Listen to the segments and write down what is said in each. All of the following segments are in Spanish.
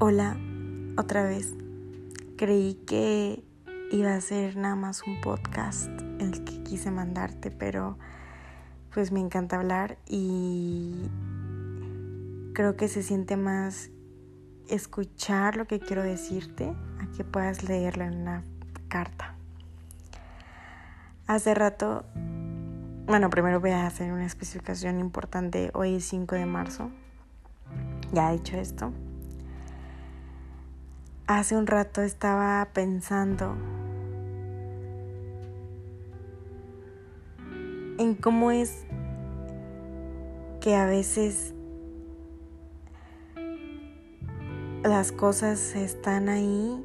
Hola, otra vez. Creí que iba a ser nada más un podcast el que quise mandarte, pero pues me encanta hablar y creo que se siente más escuchar lo que quiero decirte a que puedas leerlo en una carta. Hace rato, bueno, primero voy a hacer una especificación importante. Hoy es 5 de marzo. Ya he dicho esto. Hace un rato estaba pensando en cómo es que a veces las cosas están ahí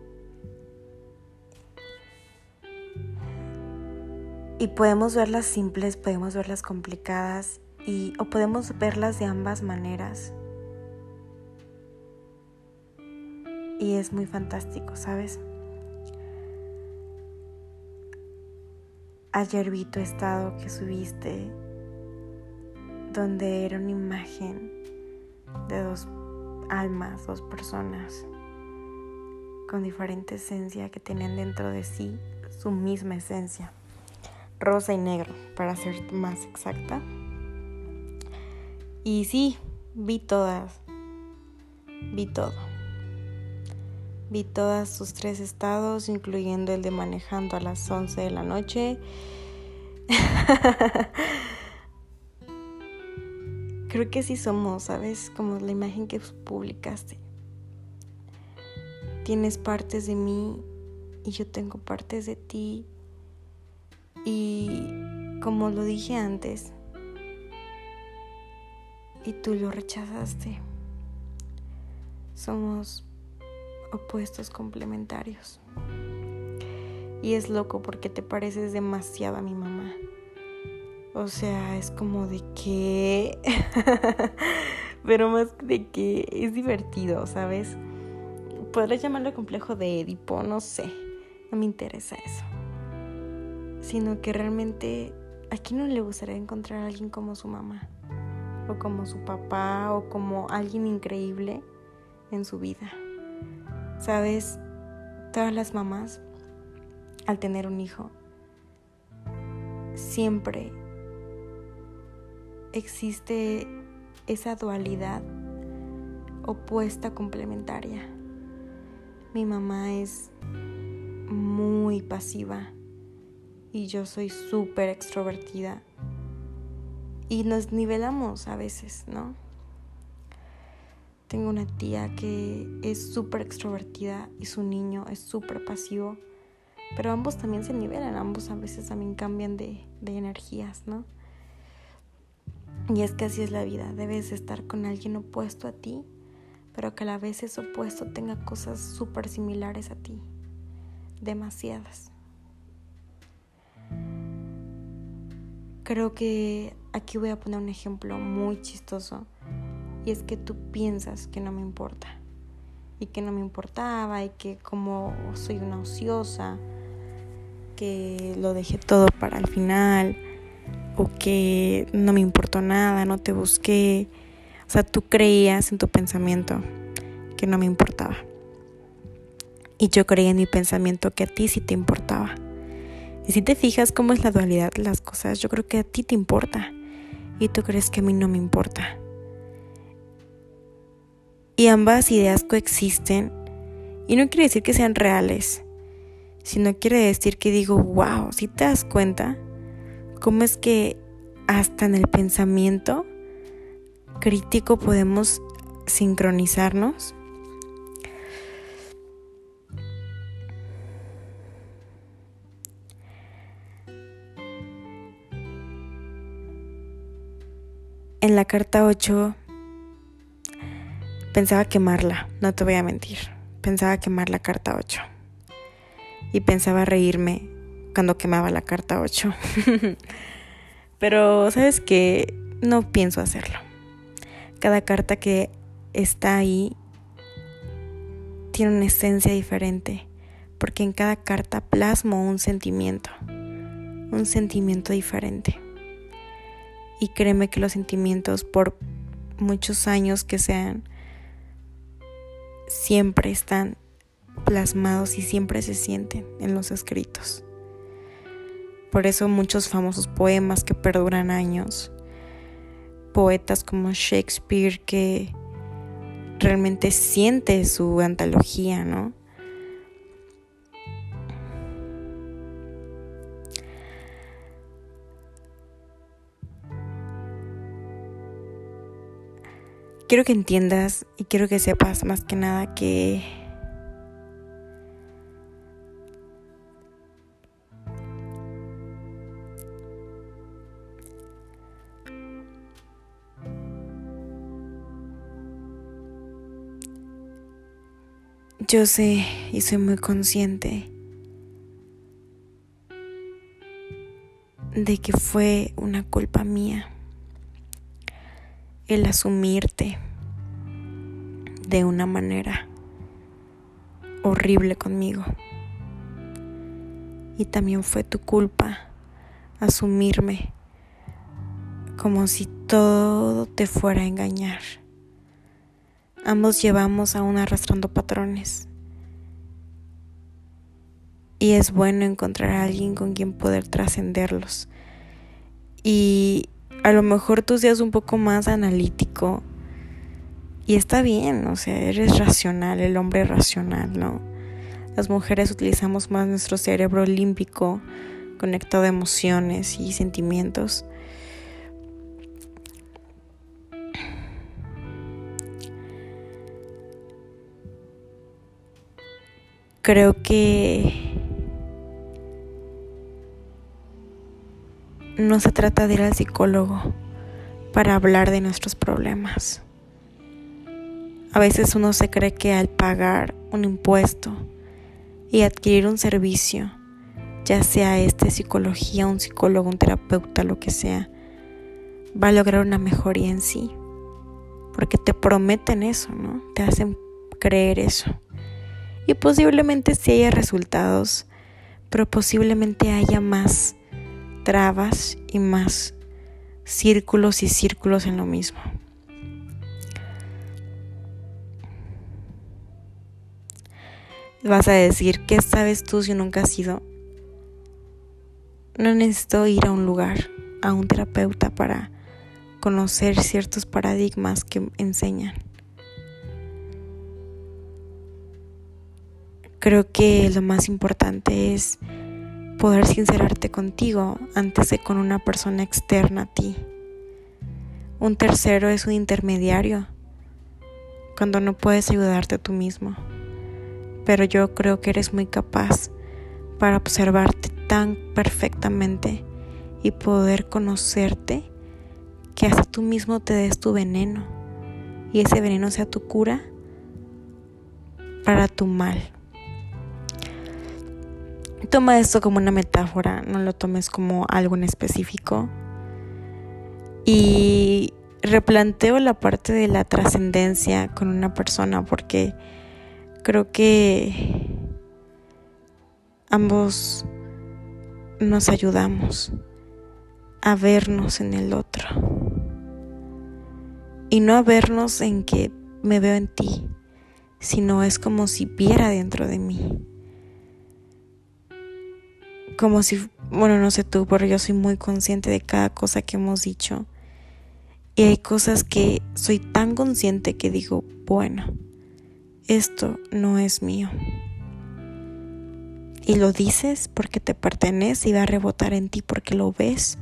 y podemos verlas simples, podemos verlas complicadas y o podemos verlas de ambas maneras. Y es muy fantástico, ¿sabes? Ayer vi tu estado que subiste donde era una imagen de dos almas, dos personas con diferente esencia que tenían dentro de sí su misma esencia, rosa y negro, para ser más exacta. Y sí, vi todas, vi todo. Vi todos sus tres estados, incluyendo el de manejando a las 11 de la noche. Creo que sí somos, ¿sabes? Como la imagen que publicaste. Tienes partes de mí y yo tengo partes de ti. Y como lo dije antes, y tú lo rechazaste. Somos opuestos complementarios. Y es loco porque te pareces demasiado a mi mamá. O sea, es como de que... Pero más de que es divertido, ¿sabes? Podrás llamarlo complejo de Edipo, no sé. No me interesa eso. Sino que realmente a quién no le gustaría encontrar a alguien como su mamá. O como su papá. O como alguien increíble en su vida. Sabes, todas las mamás, al tener un hijo, siempre existe esa dualidad opuesta complementaria. Mi mamá es muy pasiva y yo soy súper extrovertida. Y nos nivelamos a veces, ¿no? Tengo una tía que es súper extrovertida y su niño es súper pasivo, pero ambos también se nivelan, ambos a veces también cambian de, energías, ¿no? Y es que así es la vida, debes estar con alguien opuesto a ti, pero que a la vez ese opuesto tenga cosas súper similares a ti, demasiadas. Creo que aquí voy a poner un ejemplo muy chistoso y es que tú piensas que no me importa y que no me importaba y que como soy una ociosa, que lo dejé todo para el final o que no me importó nada, no te busqué. O sea, tú creías en tu pensamiento que no me importaba. Y yo creía en mi pensamiento que a ti sí te importaba. Y si te fijas cómo es la dualidad de las cosas, yo creo que a ti te importa. Y tú crees que a mí no me importa. Y ambas ideas coexisten. Y no quiere decir que sean reales, sino quiere decir que digo, wow, si te das cuenta, cómo es que hasta en el pensamiento crítico podemos sincronizarnos. En la carta 8 Pensaba quemarla, no te voy a mentir. Pensaba quemar la carta 8. Y pensaba reírme cuando quemaba la carta 8. Pero sabes que no pienso hacerlo. Cada carta que está ahí tiene una esencia diferente, porque en cada carta plasmo un sentimiento, un sentimiento diferente. Y créeme que los sentimientos, por muchos años que sean, siempre están plasmados y siempre se sienten en los escritos. Por eso muchos famosos poemas que perduran años, poetas como Shakespeare que realmente siente su antología, ¿no? Quiero que entiendas y quiero que sepas más que nada que Yo sé y soy muy consciente de que fue una culpa mía el asumirte de una manera horrible conmigo. Y también fue tu culpa asumirme como si todo te fuera a engañar. Ambos llevamos aún arrastrando patrones. Y es bueno encontrar a alguien con quien poder trascenderlos. Y a lo mejor tú seas un poco más analítico. Y está bien, o sea, eres racional, el hombre racional, ¿no? Las mujeres utilizamos más nuestro cerebro límpico, conectado a emociones y sentimientos. creo que no se trata de ir al psicólogo para hablar de nuestros problemas. A veces uno se cree que al pagar un impuesto y adquirir un servicio, ya sea este psicología, un psicólogo, un terapeuta, lo que sea, va a lograr una mejoría en sí. Porque te prometen eso, ¿no? Te hacen creer eso y posiblemente sí haya resultados, pero posiblemente haya más trabas y más círculos y círculos en lo mismo. Vas a decir, ¿qué sabes tú si nunca has ido? No necesito ir a un lugar, a un terapeuta para conocer ciertos paradigmas que enseñan. Creo que lo más importante es poder sincerarte contigo antes de con una persona externa a ti. Un tercero es un intermediario cuando no puedes ayudarte tú mismo. Pero yo creo que eres muy capaz para observarte tan perfectamente y poder conocerte que hasta tú mismo te des tu veneno y ese veneno sea tu cura para tu mal. Toma esto como una metáfora, no lo tomes como algo en específico. Y replanteo la parte de la trascendencia con una persona porque creo que ambos nos ayudamos a vernos en el otro y no a vernos en que me veo en ti, sino es como si viera dentro de mí como si, bueno, no sé tú, pero yo soy muy consciente de cada cosa que hemos dicho. Y hay cosas que soy tan consciente que digo, bueno, esto no es mío. Y lo dices porque te pertenece y va a rebotar en ti porque lo ves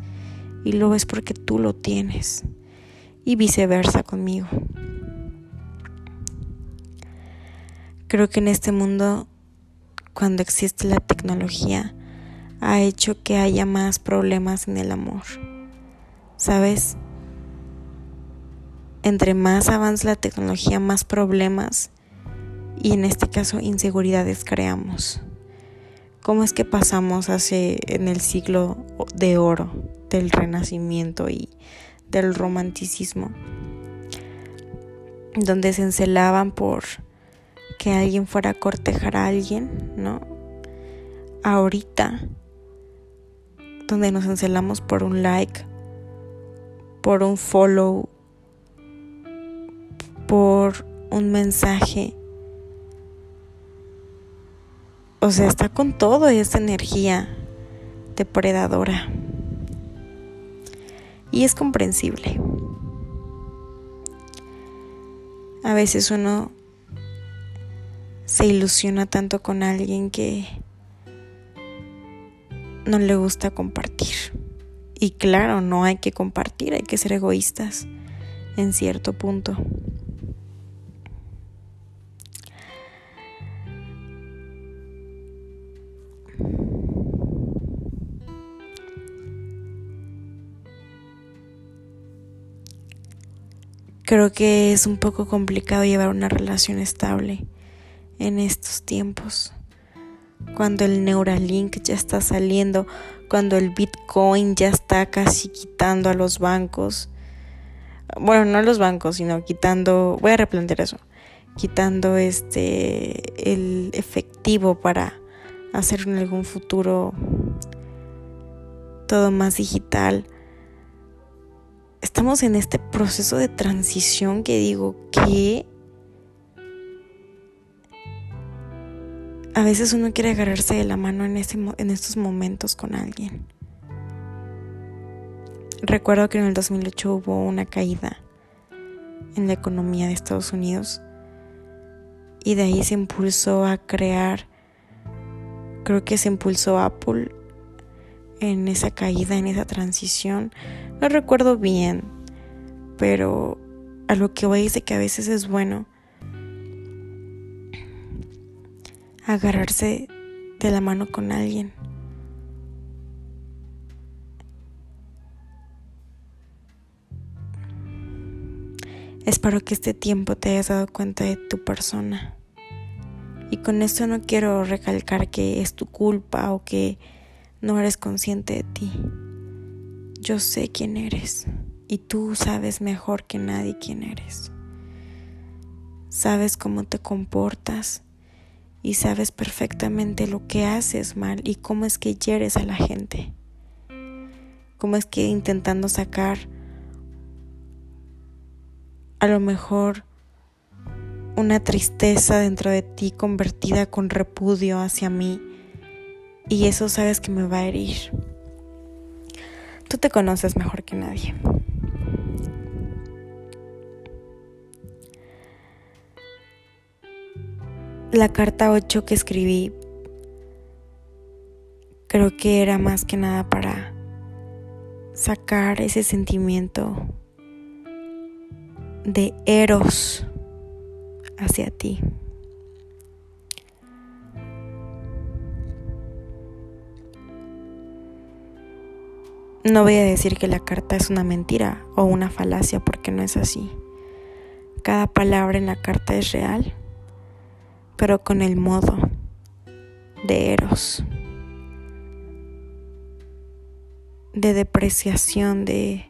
y lo ves porque tú lo tienes. Y viceversa conmigo. Creo que en este mundo, cuando existe la tecnología, ha hecho que haya más problemas en el amor. ¿Sabes? Entre más avanza la tecnología, más problemas y en este caso inseguridades creamos. ¿Cómo es que pasamos hace en el siglo de oro del renacimiento y del romanticismo? Donde se encelaban por que alguien fuera a cortejar a alguien, ¿no? Ahorita donde nos encelamos por un like, por un follow, por un mensaje o sea, está con todo esa energía depredadora. Y es comprensible. A veces uno se ilusiona tanto con alguien que no le gusta compartir. Y claro, no hay que compartir, hay que ser egoístas en cierto punto. Creo que es un poco complicado llevar una relación estable en estos tiempos. Cuando el Neuralink ya está saliendo, cuando el Bitcoin ya está casi quitando a los bancos. Bueno, no a los bancos, sino quitando, voy a replantear eso, quitando este el efectivo para hacer en algún futuro todo más digital estamos en este proceso de transición que digo que a veces uno quiere agarrarse de la mano en, estos momentos con alguien. Recuerdo que en el 2008 hubo una caída en la economía de Estados Unidos y de ahí se impulsó a crear, creo que se impulsó Apple en esa caída, en esa transición. No recuerdo bien, pero a lo que voy es que a veces es bueno agarrarse de la mano con alguien. Espero que este tiempo te hayas dado cuenta de tu persona. Y con esto no quiero recalcar que es tu culpa o que no eres consciente de ti. Yo sé quién eres y tú sabes mejor que nadie quién eres. Sabes cómo te comportas y sabes perfectamente lo que haces mal y cómo es que hieres a la gente. Cómo es que intentando sacar a lo mejor una tristeza dentro de ti convertida con repudio hacia mí y eso sabes que me va a herir. Tú te conoces mejor que nadie. La carta 8 que escribí creo que era más que nada para sacar ese sentimiento de eros hacia ti. No voy a decir que la carta es una mentira o una falacia porque no es así. Cada palabra en la carta es real, pero con el modo de eros, de depreciación, de,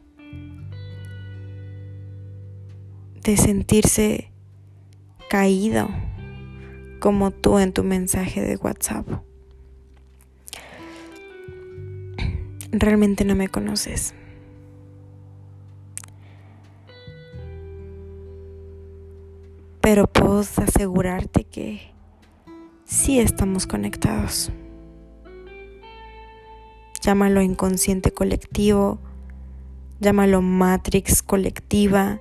de sentirse caído como tú en tu mensaje de WhatsApp. realmente no me conoces. Pero puedo asegurarte que sí estamos conectados. Llámalo inconsciente colectivo, llámalo matrix colectiva,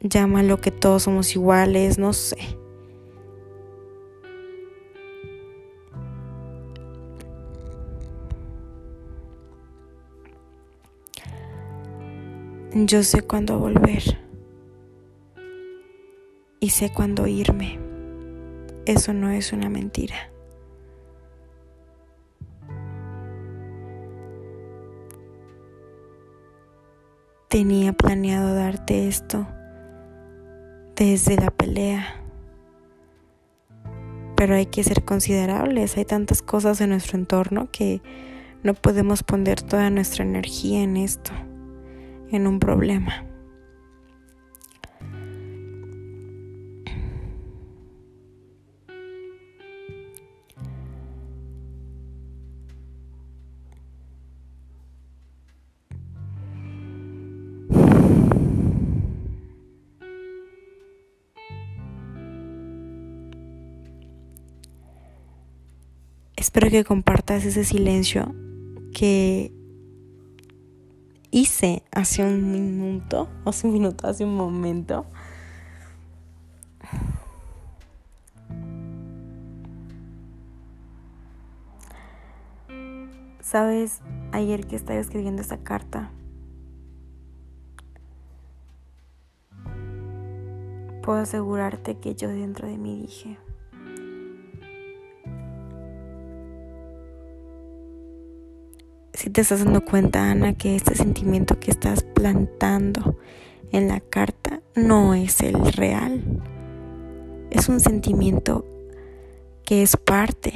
llámalo que todos somos iguales, no sé. Yo sé cuándo volver y sé cuándo irme. Eso no es una mentira. Tenía planeado darte esto desde la pelea, pero hay que ser considerables. Hay tantas cosas en nuestro entorno que no podemos poner toda nuestra energía en esto en un problema. Que compartas ese silencio que hice hace un minuto, hace un minuto, hace un momento. Sabes, ayer que estaba escribiendo esta carta, puedo asegurarte que yo dentro de mí dije, te estás dando cuenta, Ana, que este sentimiento que estás plantando en la carta no es el real. Es un sentimiento que es parte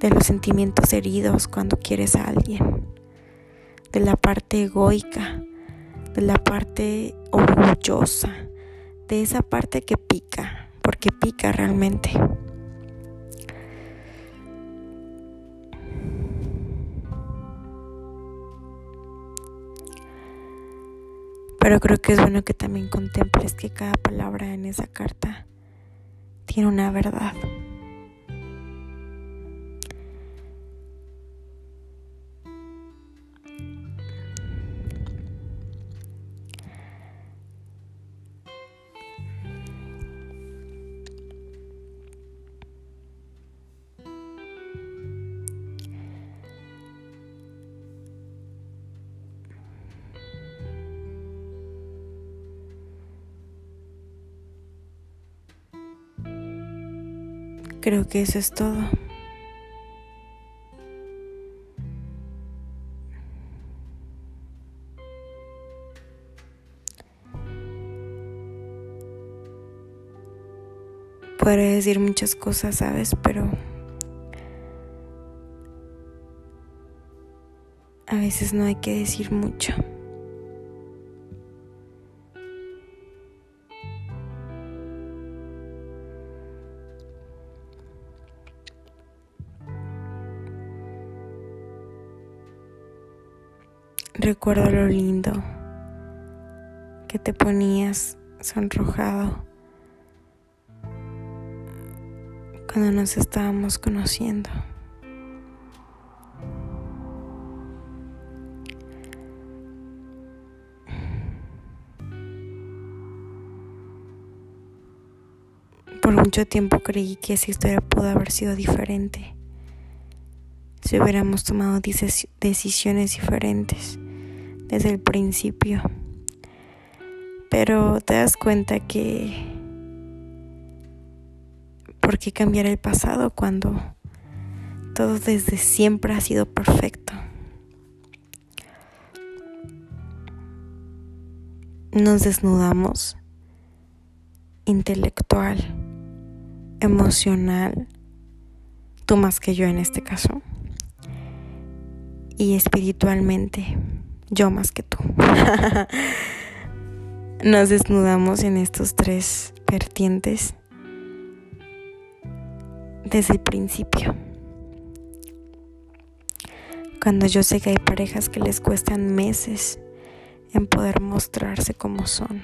de los sentimientos heridos cuando quieres a alguien, de la parte egoica, de la parte orgullosa, de esa parte que pica, porque pica realmente. Pero creo que es bueno que también contemples que cada palabra en esa carta tiene una verdad. Creo que eso es todo. Podría decir muchas cosas, ¿sabes? Pero a veces no hay que decir mucho. Recuerdo lo lindo que te ponías sonrojado cuando nos estábamos conociendo. Por mucho tiempo creí que esa historia pudo haber sido diferente si hubiéramos tomado decisiones diferentes desde el principio. Pero te das cuenta que ¿por qué cambiar el pasado cuando todo desde siempre ha sido perfecto? Nos desnudamos intelectual, emocional, tú más que yo en este caso, y espiritualmente yo más que tú. Nos desnudamos en estos tres vertientes desde el principio. Cuando yo sé que hay parejas que les cuestan meses en poder mostrarse como son.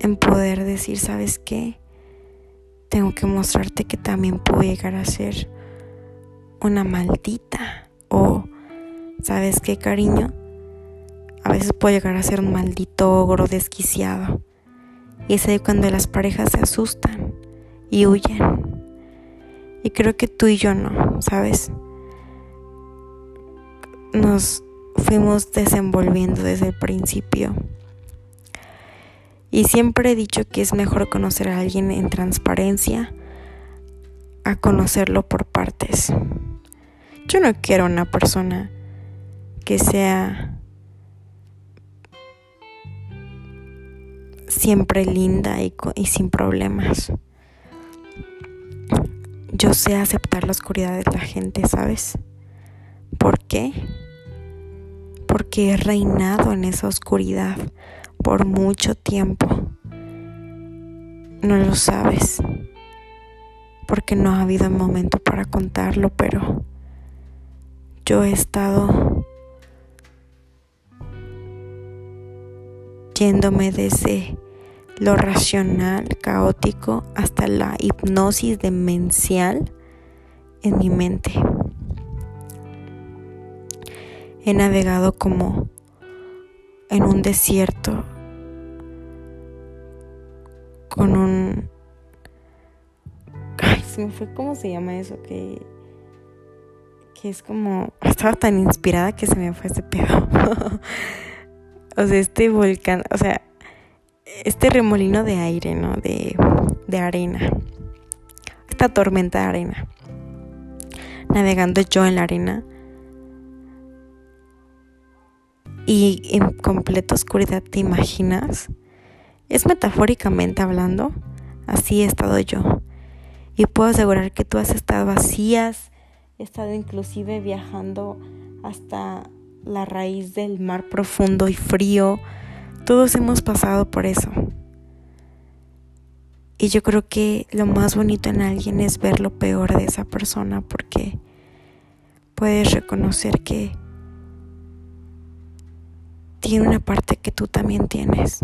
En poder decir, ¿sabes qué? Tengo que mostrarte que también puedo llegar a ser una maldita o ¿Sabes qué, cariño? A veces puede llegar a ser un maldito ogro desquiciado. Y es ahí cuando las parejas se asustan y huyen. Y creo que tú y yo no, ¿sabes? Nos fuimos desenvolviendo desde el principio. Y siempre he dicho que es mejor conocer a alguien en transparencia a conocerlo por partes. Yo no quiero una persona que sea siempre linda y, sin problemas. Yo sé aceptar la oscuridad de la gente, ¿sabes? ¿Por qué? Porque he reinado en esa oscuridad por mucho tiempo. No lo sabes. Porque no ha habido momento para contarlo, pero yo he estado yéndome desde lo racional, caótico, hasta la hipnosis demencial en mi mente. He navegado como en un desierto con un... Ay, se me fue cómo se llama eso, que, que es como... Estaba tan inspirada que se me fue ese pedo. o sea, este volcán, o sea, este remolino de aire, ¿no? De, de arena. Esta tormenta de arena. Navegando yo en la arena. Y en completa oscuridad, ¿te imaginas? Es metafóricamente hablando, así he estado yo. Y puedo asegurar que tú has estado vacías, he estado inclusive viajando hasta la raíz del mar profundo y frío. Todos hemos pasado por eso. Y yo creo que lo más bonito en alguien es ver lo peor de esa persona porque puedes reconocer que tiene una parte que tú también tienes.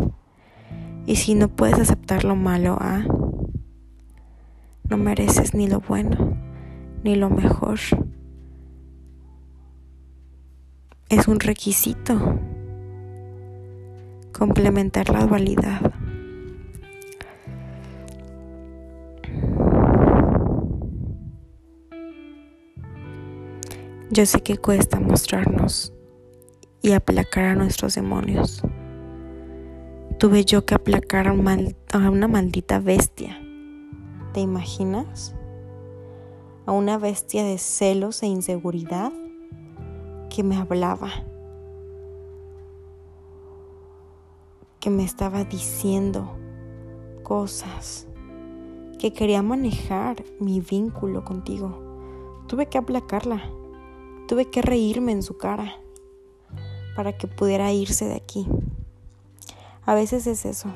Y si no puedes aceptar lo malo, ah, no mereces ni lo bueno, ni lo mejor. Es un requisito complementar la dualidad. Yo sé que cuesta mostrarnos y aplacar a nuestros demonios tuve yo que aplacar a, una maldita bestia. ¿Te imaginas? A una bestia de celos e inseguridad que me hablaba, que me estaba diciendo cosas, que quería manejar mi vínculo contigo. Tuve que aplacarla, tuve que reírme en su cara para que pudiera irse de aquí. A veces es eso.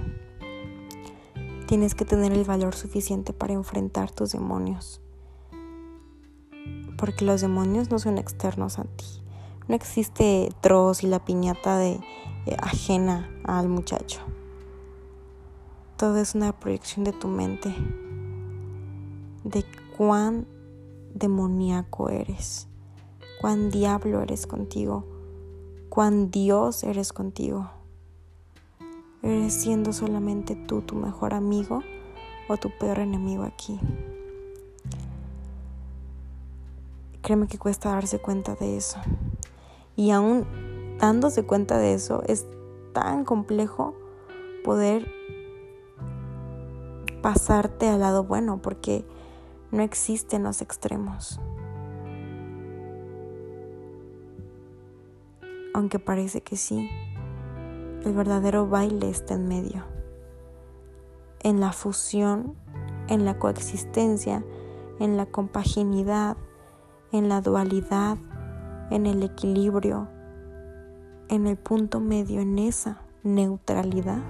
Tienes que tener el valor suficiente para enfrentar tus demonios. Porque los demonios no son externos a ti. No existe Dross y la piñata de eh, ajena al muchacho. Todo es una proyección de tu mente. De cuán demoníaco eres. Cuán diablo eres contigo. Cuán Dios eres contigo. ¿Eres siendo solamente tú tu mejor amigo o tu peor enemigo aquí? Créeme que cuesta darse cuenta de eso. Y aún dándose cuenta de eso, es tan complejo poder pasarte al lado bueno, porque no existen los extremos. Aunque parece que sí. El verdadero baile está en medio, en la fusión, en la coexistencia, en la compaginidad, en la dualidad, en el equilibrio, en el punto medio, en esa neutralidad,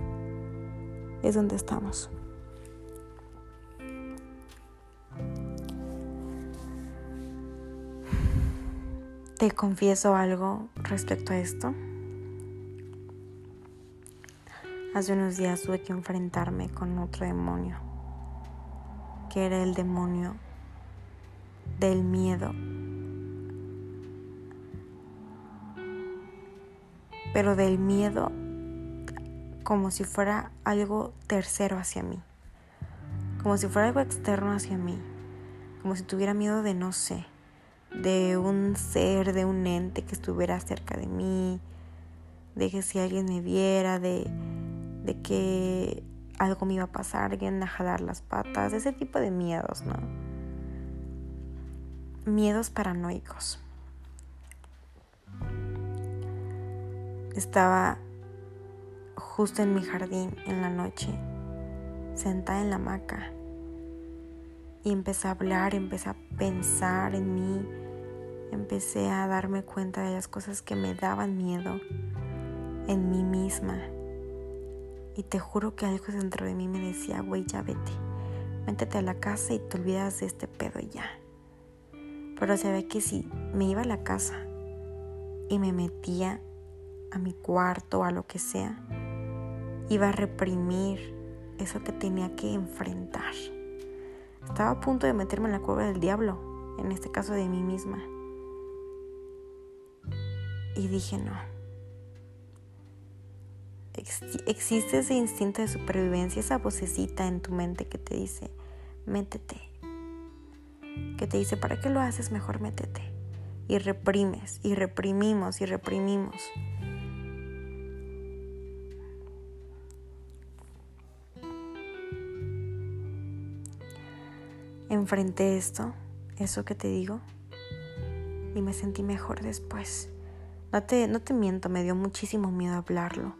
es donde estamos. Te confieso algo respecto a esto. Hace unos días tuve que enfrentarme con otro demonio, que era el demonio del miedo. Pero del miedo como si fuera algo tercero hacia mí, como si fuera algo externo hacia mí, como si tuviera miedo de no sé, de un ser, de un ente que estuviera cerca de mí, de que si alguien me viera, de de que algo me iba a pasar, alguien a jalar las patas, ese tipo de miedos, ¿no? Miedos paranoicos. Estaba justo en mi jardín en la noche, sentada en la hamaca, y empecé a hablar, empecé a pensar en mí, empecé a darme cuenta de las cosas que me daban miedo en mí misma y te juro que algo dentro de mí me decía, güey, ya vete. Métete a la casa y te olvidas de este pedo ya. Pero se que si me iba a la casa y me metía a mi cuarto a lo que sea, iba a reprimir eso que tenía que enfrentar. Estaba a punto de meterme en la cueva del diablo, en este caso de mí misma. Y dije, no. existe ese instinto de supervivencia, esa vocecita en tu mente que te dice, métete. Que te dice, ¿para qué lo haces? Mejor métete. Y reprimes, y reprimimos, y reprimimos. Enfrenté esto, eso que te digo, y me sentí mejor después. No te, no te miento, me dio muchísimo miedo hablarlo,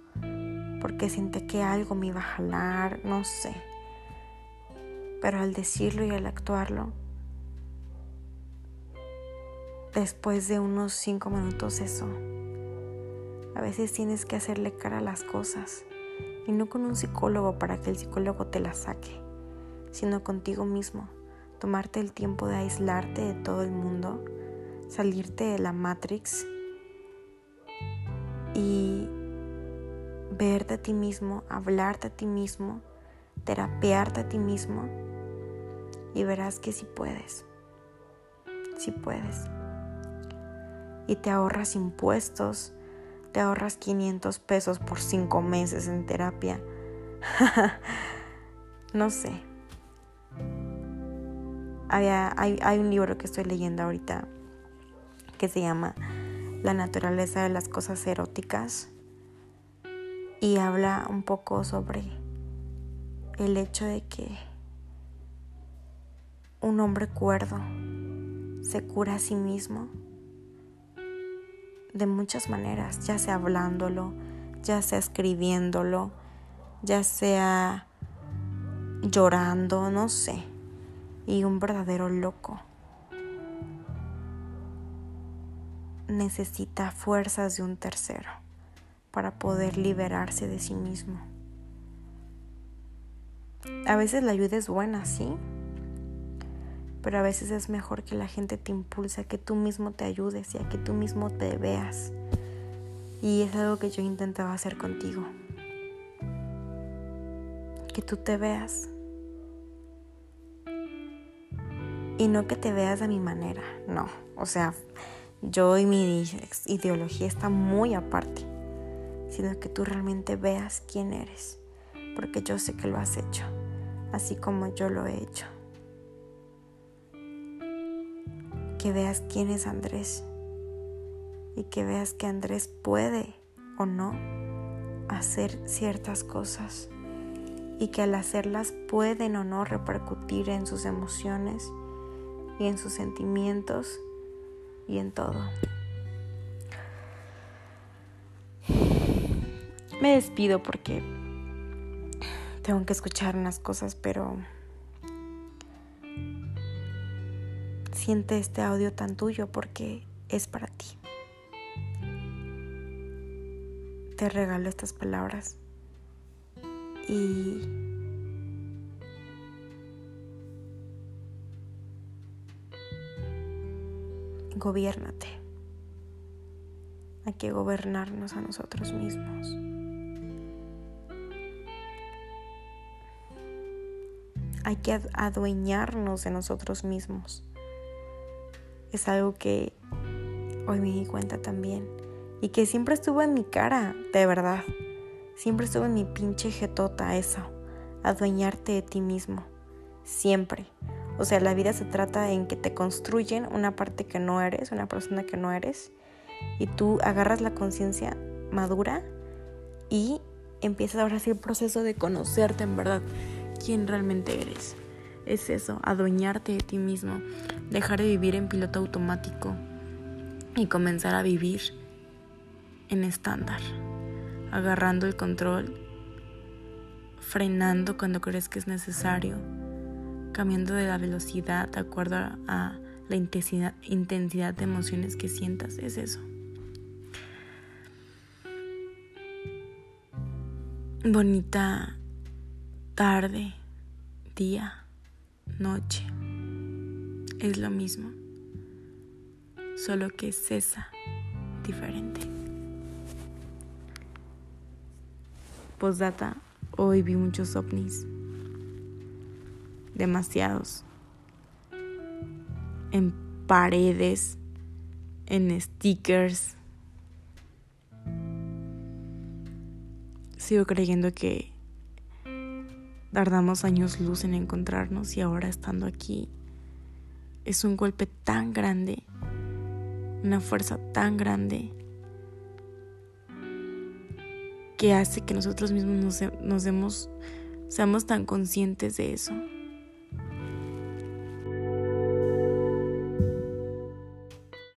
porque sentí que algo me iba a jalar, no sé. Pero al decirlo y al actuarlo, después de unos cinco minutos eso, a veces tienes que hacerle cara a las cosas y no con un psicólogo para que el psicólogo te la saque, sino contigo mismo tomarte el tiempo de aislarte de todo el mundo, salirte de la Matrix y verte a ti mismo, hablarte a ti mismo, terapearte a ti mismo y verás que sí puedes, sí puedes. Y te ahorras impuestos, te ahorras 500 pesos por 5 meses en terapia. no sé hay, un libro que estoy leyendo ahorita que se llama La naturaleza de las cosas eróticas y habla un poco sobre el hecho de que un hombre cuerdo se cura a sí mismo de muchas maneras, ya sea hablándolo, ya sea escribiéndolo, ya sea llorando, no sé y un verdadero loco. Necesita fuerzas de un tercero para poder liberarse de sí mismo. A veces la ayuda es buena, sí, pero a veces es mejor que la gente te impulse a que tú mismo te ayudes y a que tú mismo te veas. Y es algo que yo intentaba hacer contigo. Que tú te veas Y no que te veas de mi manera, no. O sea, yo y mi ideología está muy aparte, sino que tú realmente veas quién eres, porque yo sé que lo has hecho, así como yo lo he hecho. Que veas quién es Andrés y que veas que Andrés puede o no hacer ciertas cosas y que al hacerlas pueden o no repercutir en sus emociones y en sus sentimientos y en todo. Me despido porque tengo que escuchar unas cosas, pero siente este audio tan tuyo porque es para ti. Te regalo estas palabras y gobiérnate. Hay que gobernarnos a nosotros mismos. Hay que adueñarnos de nosotros mismos. Es algo que hoy me di cuenta también. Y que siempre estuvo en mi cara, de verdad. Siempre estuvo en mi pinche jetota eso. Adueñarte de ti mismo. Siempre. O sea, la vida se trata en que te construyen una parte que no eres, una persona que no eres, y tú agarras la conciencia madura y empiezas ahora sí el proceso de conocerte en verdad quién realmente eres. Es eso, adueñarte de ti mismo, dejar de vivir en piloto automático y comenzar a vivir en estándar, agarrando el control, frenando cuando crees que es necesario cambiando de la velocidad de acuerdo a la intensidad, intensidad de emociones que sientas. Es eso. Bonita tarde, día, noche. Es lo mismo. Solo que cesa diferente. Postdata, Hoy vi muchos ovnis. Demasiados. En paredes, en stickers. Sigo creyendo que tardamos años luz en encontrarnos y ahora estando aquí es un golpe tan grande, una fuerza tan grande que hace que nosotros mismos nos, nos demos, seamos tan conscientes de eso.